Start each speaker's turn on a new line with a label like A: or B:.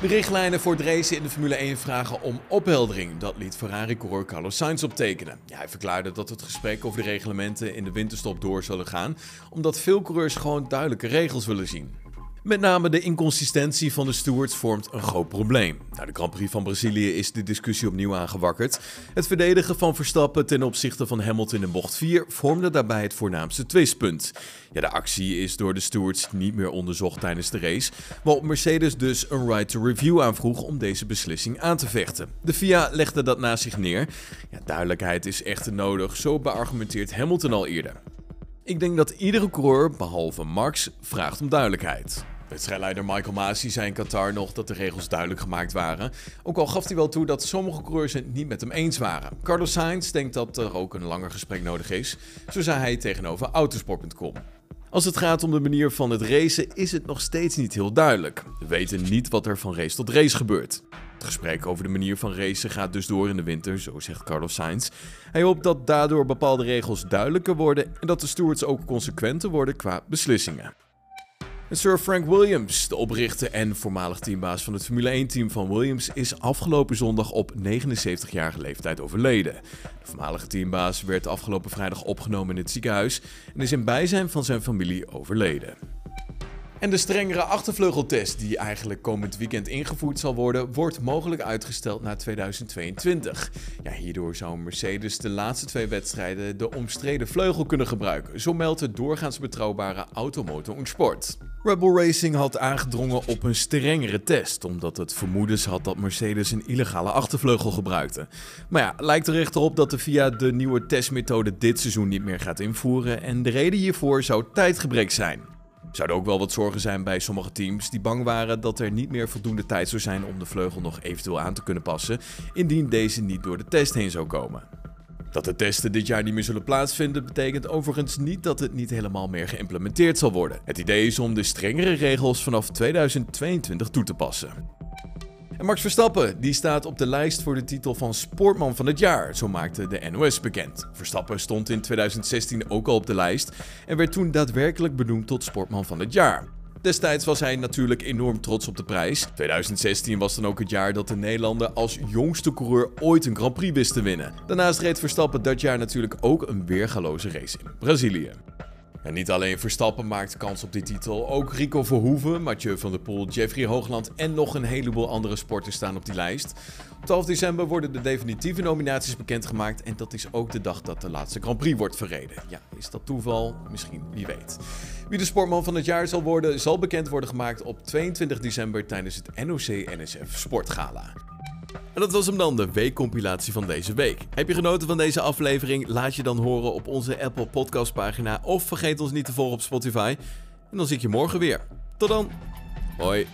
A: De richtlijnen voor het racen in de Formule 1 vragen om opheldering. Dat liet Ferrari-coureur Carlos Sainz optekenen. Hij verklaarde dat het gesprek over de reglementen in de winterstop door zullen gaan, omdat veel coureurs gewoon duidelijke regels willen zien. Met name de inconsistentie van de stewards vormt een groot probleem. Na de Grand Prix van Brazilië is de discussie opnieuw aangewakkerd. Het verdedigen van Verstappen ten opzichte van Hamilton in bocht 4 vormde daarbij het voornaamste twistpunt. Ja, de actie is door de stewards niet meer onderzocht tijdens de race, waarop Mercedes dus een right to review aanvroeg om deze beslissing aan te vechten. De FIA legde dat naast zich neer. Ja, duidelijkheid is echter nodig, zo beargumenteert Hamilton al eerder. Ik denk dat iedere coureur, behalve Max, vraagt om duidelijkheid. Wedstrijdleider Michael Masi zei in Qatar nog dat de regels duidelijk gemaakt waren. Ook al gaf hij wel toe dat sommige coureurs het niet met hem eens waren. Carlos Sainz denkt dat er ook een langer gesprek nodig is, zo zei hij tegenover autosport.com. Als het gaat om de manier van het racen is het nog steeds niet heel duidelijk. We weten niet wat er van race tot race gebeurt. Het gesprek over de manier van racen gaat dus door in de winter, zo zegt Carlos Sainz. Hij hoopt dat daardoor bepaalde regels duidelijker worden en dat de stewards ook consequenter worden qua beslissingen. Sir Frank Williams, de oprichter en voormalig teambaas van het Formule 1-team van Williams, is afgelopen zondag op 79-jarige leeftijd overleden. De voormalige teambaas werd afgelopen vrijdag opgenomen in het ziekenhuis en is in bijzijn van zijn familie overleden. En de strengere achtervleugeltest, die eigenlijk komend weekend ingevoerd zal worden, wordt mogelijk uitgesteld naar 2022. Ja, hierdoor zou Mercedes de laatste twee wedstrijden de omstreden vleugel kunnen gebruiken. Zo meldt het doorgaans betrouwbare Automotor Sport. Red Bull Racing had aangedrongen op een strengere test, omdat het vermoedens had dat Mercedes een illegale achtervleugel gebruikte. Maar ja, lijkt er echter op dat de FIA de nieuwe testmethode dit seizoen niet meer gaat invoeren en de reden hiervoor zou tijdgebrek zijn. Zouden ook wel wat zorgen zijn bij sommige teams die bang waren dat er niet meer voldoende tijd zou zijn om de vleugel nog eventueel aan te kunnen passen, indien deze niet door de test heen zou komen. Dat de testen dit jaar niet meer zullen plaatsvinden betekent overigens niet dat het niet helemaal meer geïmplementeerd zal worden. Het idee is om de strengere regels vanaf 2022 toe te passen. En Max Verstappen die staat op de lijst voor de titel van Sportman van het jaar, zo maakte de NOS bekend. Verstappen stond in 2016 ook al op de lijst en werd toen daadwerkelijk benoemd tot Sportman van het jaar. Destijds was hij natuurlijk enorm trots op de prijs. 2016 was dan ook het jaar dat de Nederlander als jongste coureur ooit een Grand Prix wist te winnen. Daarnaast reed Verstappen dat jaar natuurlijk ook een weergaloze race in Brazilië. En niet alleen Verstappen maakt kans op die titel, ook Rico Verhoeven, Mathieu van der Poel, Jeffrey Hoogland en nog een heleboel andere sporters staan op die lijst. Op 12 december worden de definitieve nominaties bekendgemaakt en dat is ook de dag dat de laatste Grand Prix wordt verreden. Ja, is dat toeval? Misschien, wie weet. Wie de sportman van het jaar zal worden, zal bekend worden gemaakt op 22 december tijdens het NOC-NSF Sportgala. En dat was hem dan, de weekcompilatie van deze week. Heb je genoten van deze aflevering? Laat je dan horen op onze Apple Podcast pagina of vergeet ons niet te volgen op Spotify. En dan zie ik je morgen weer. Tot dan. Hoi.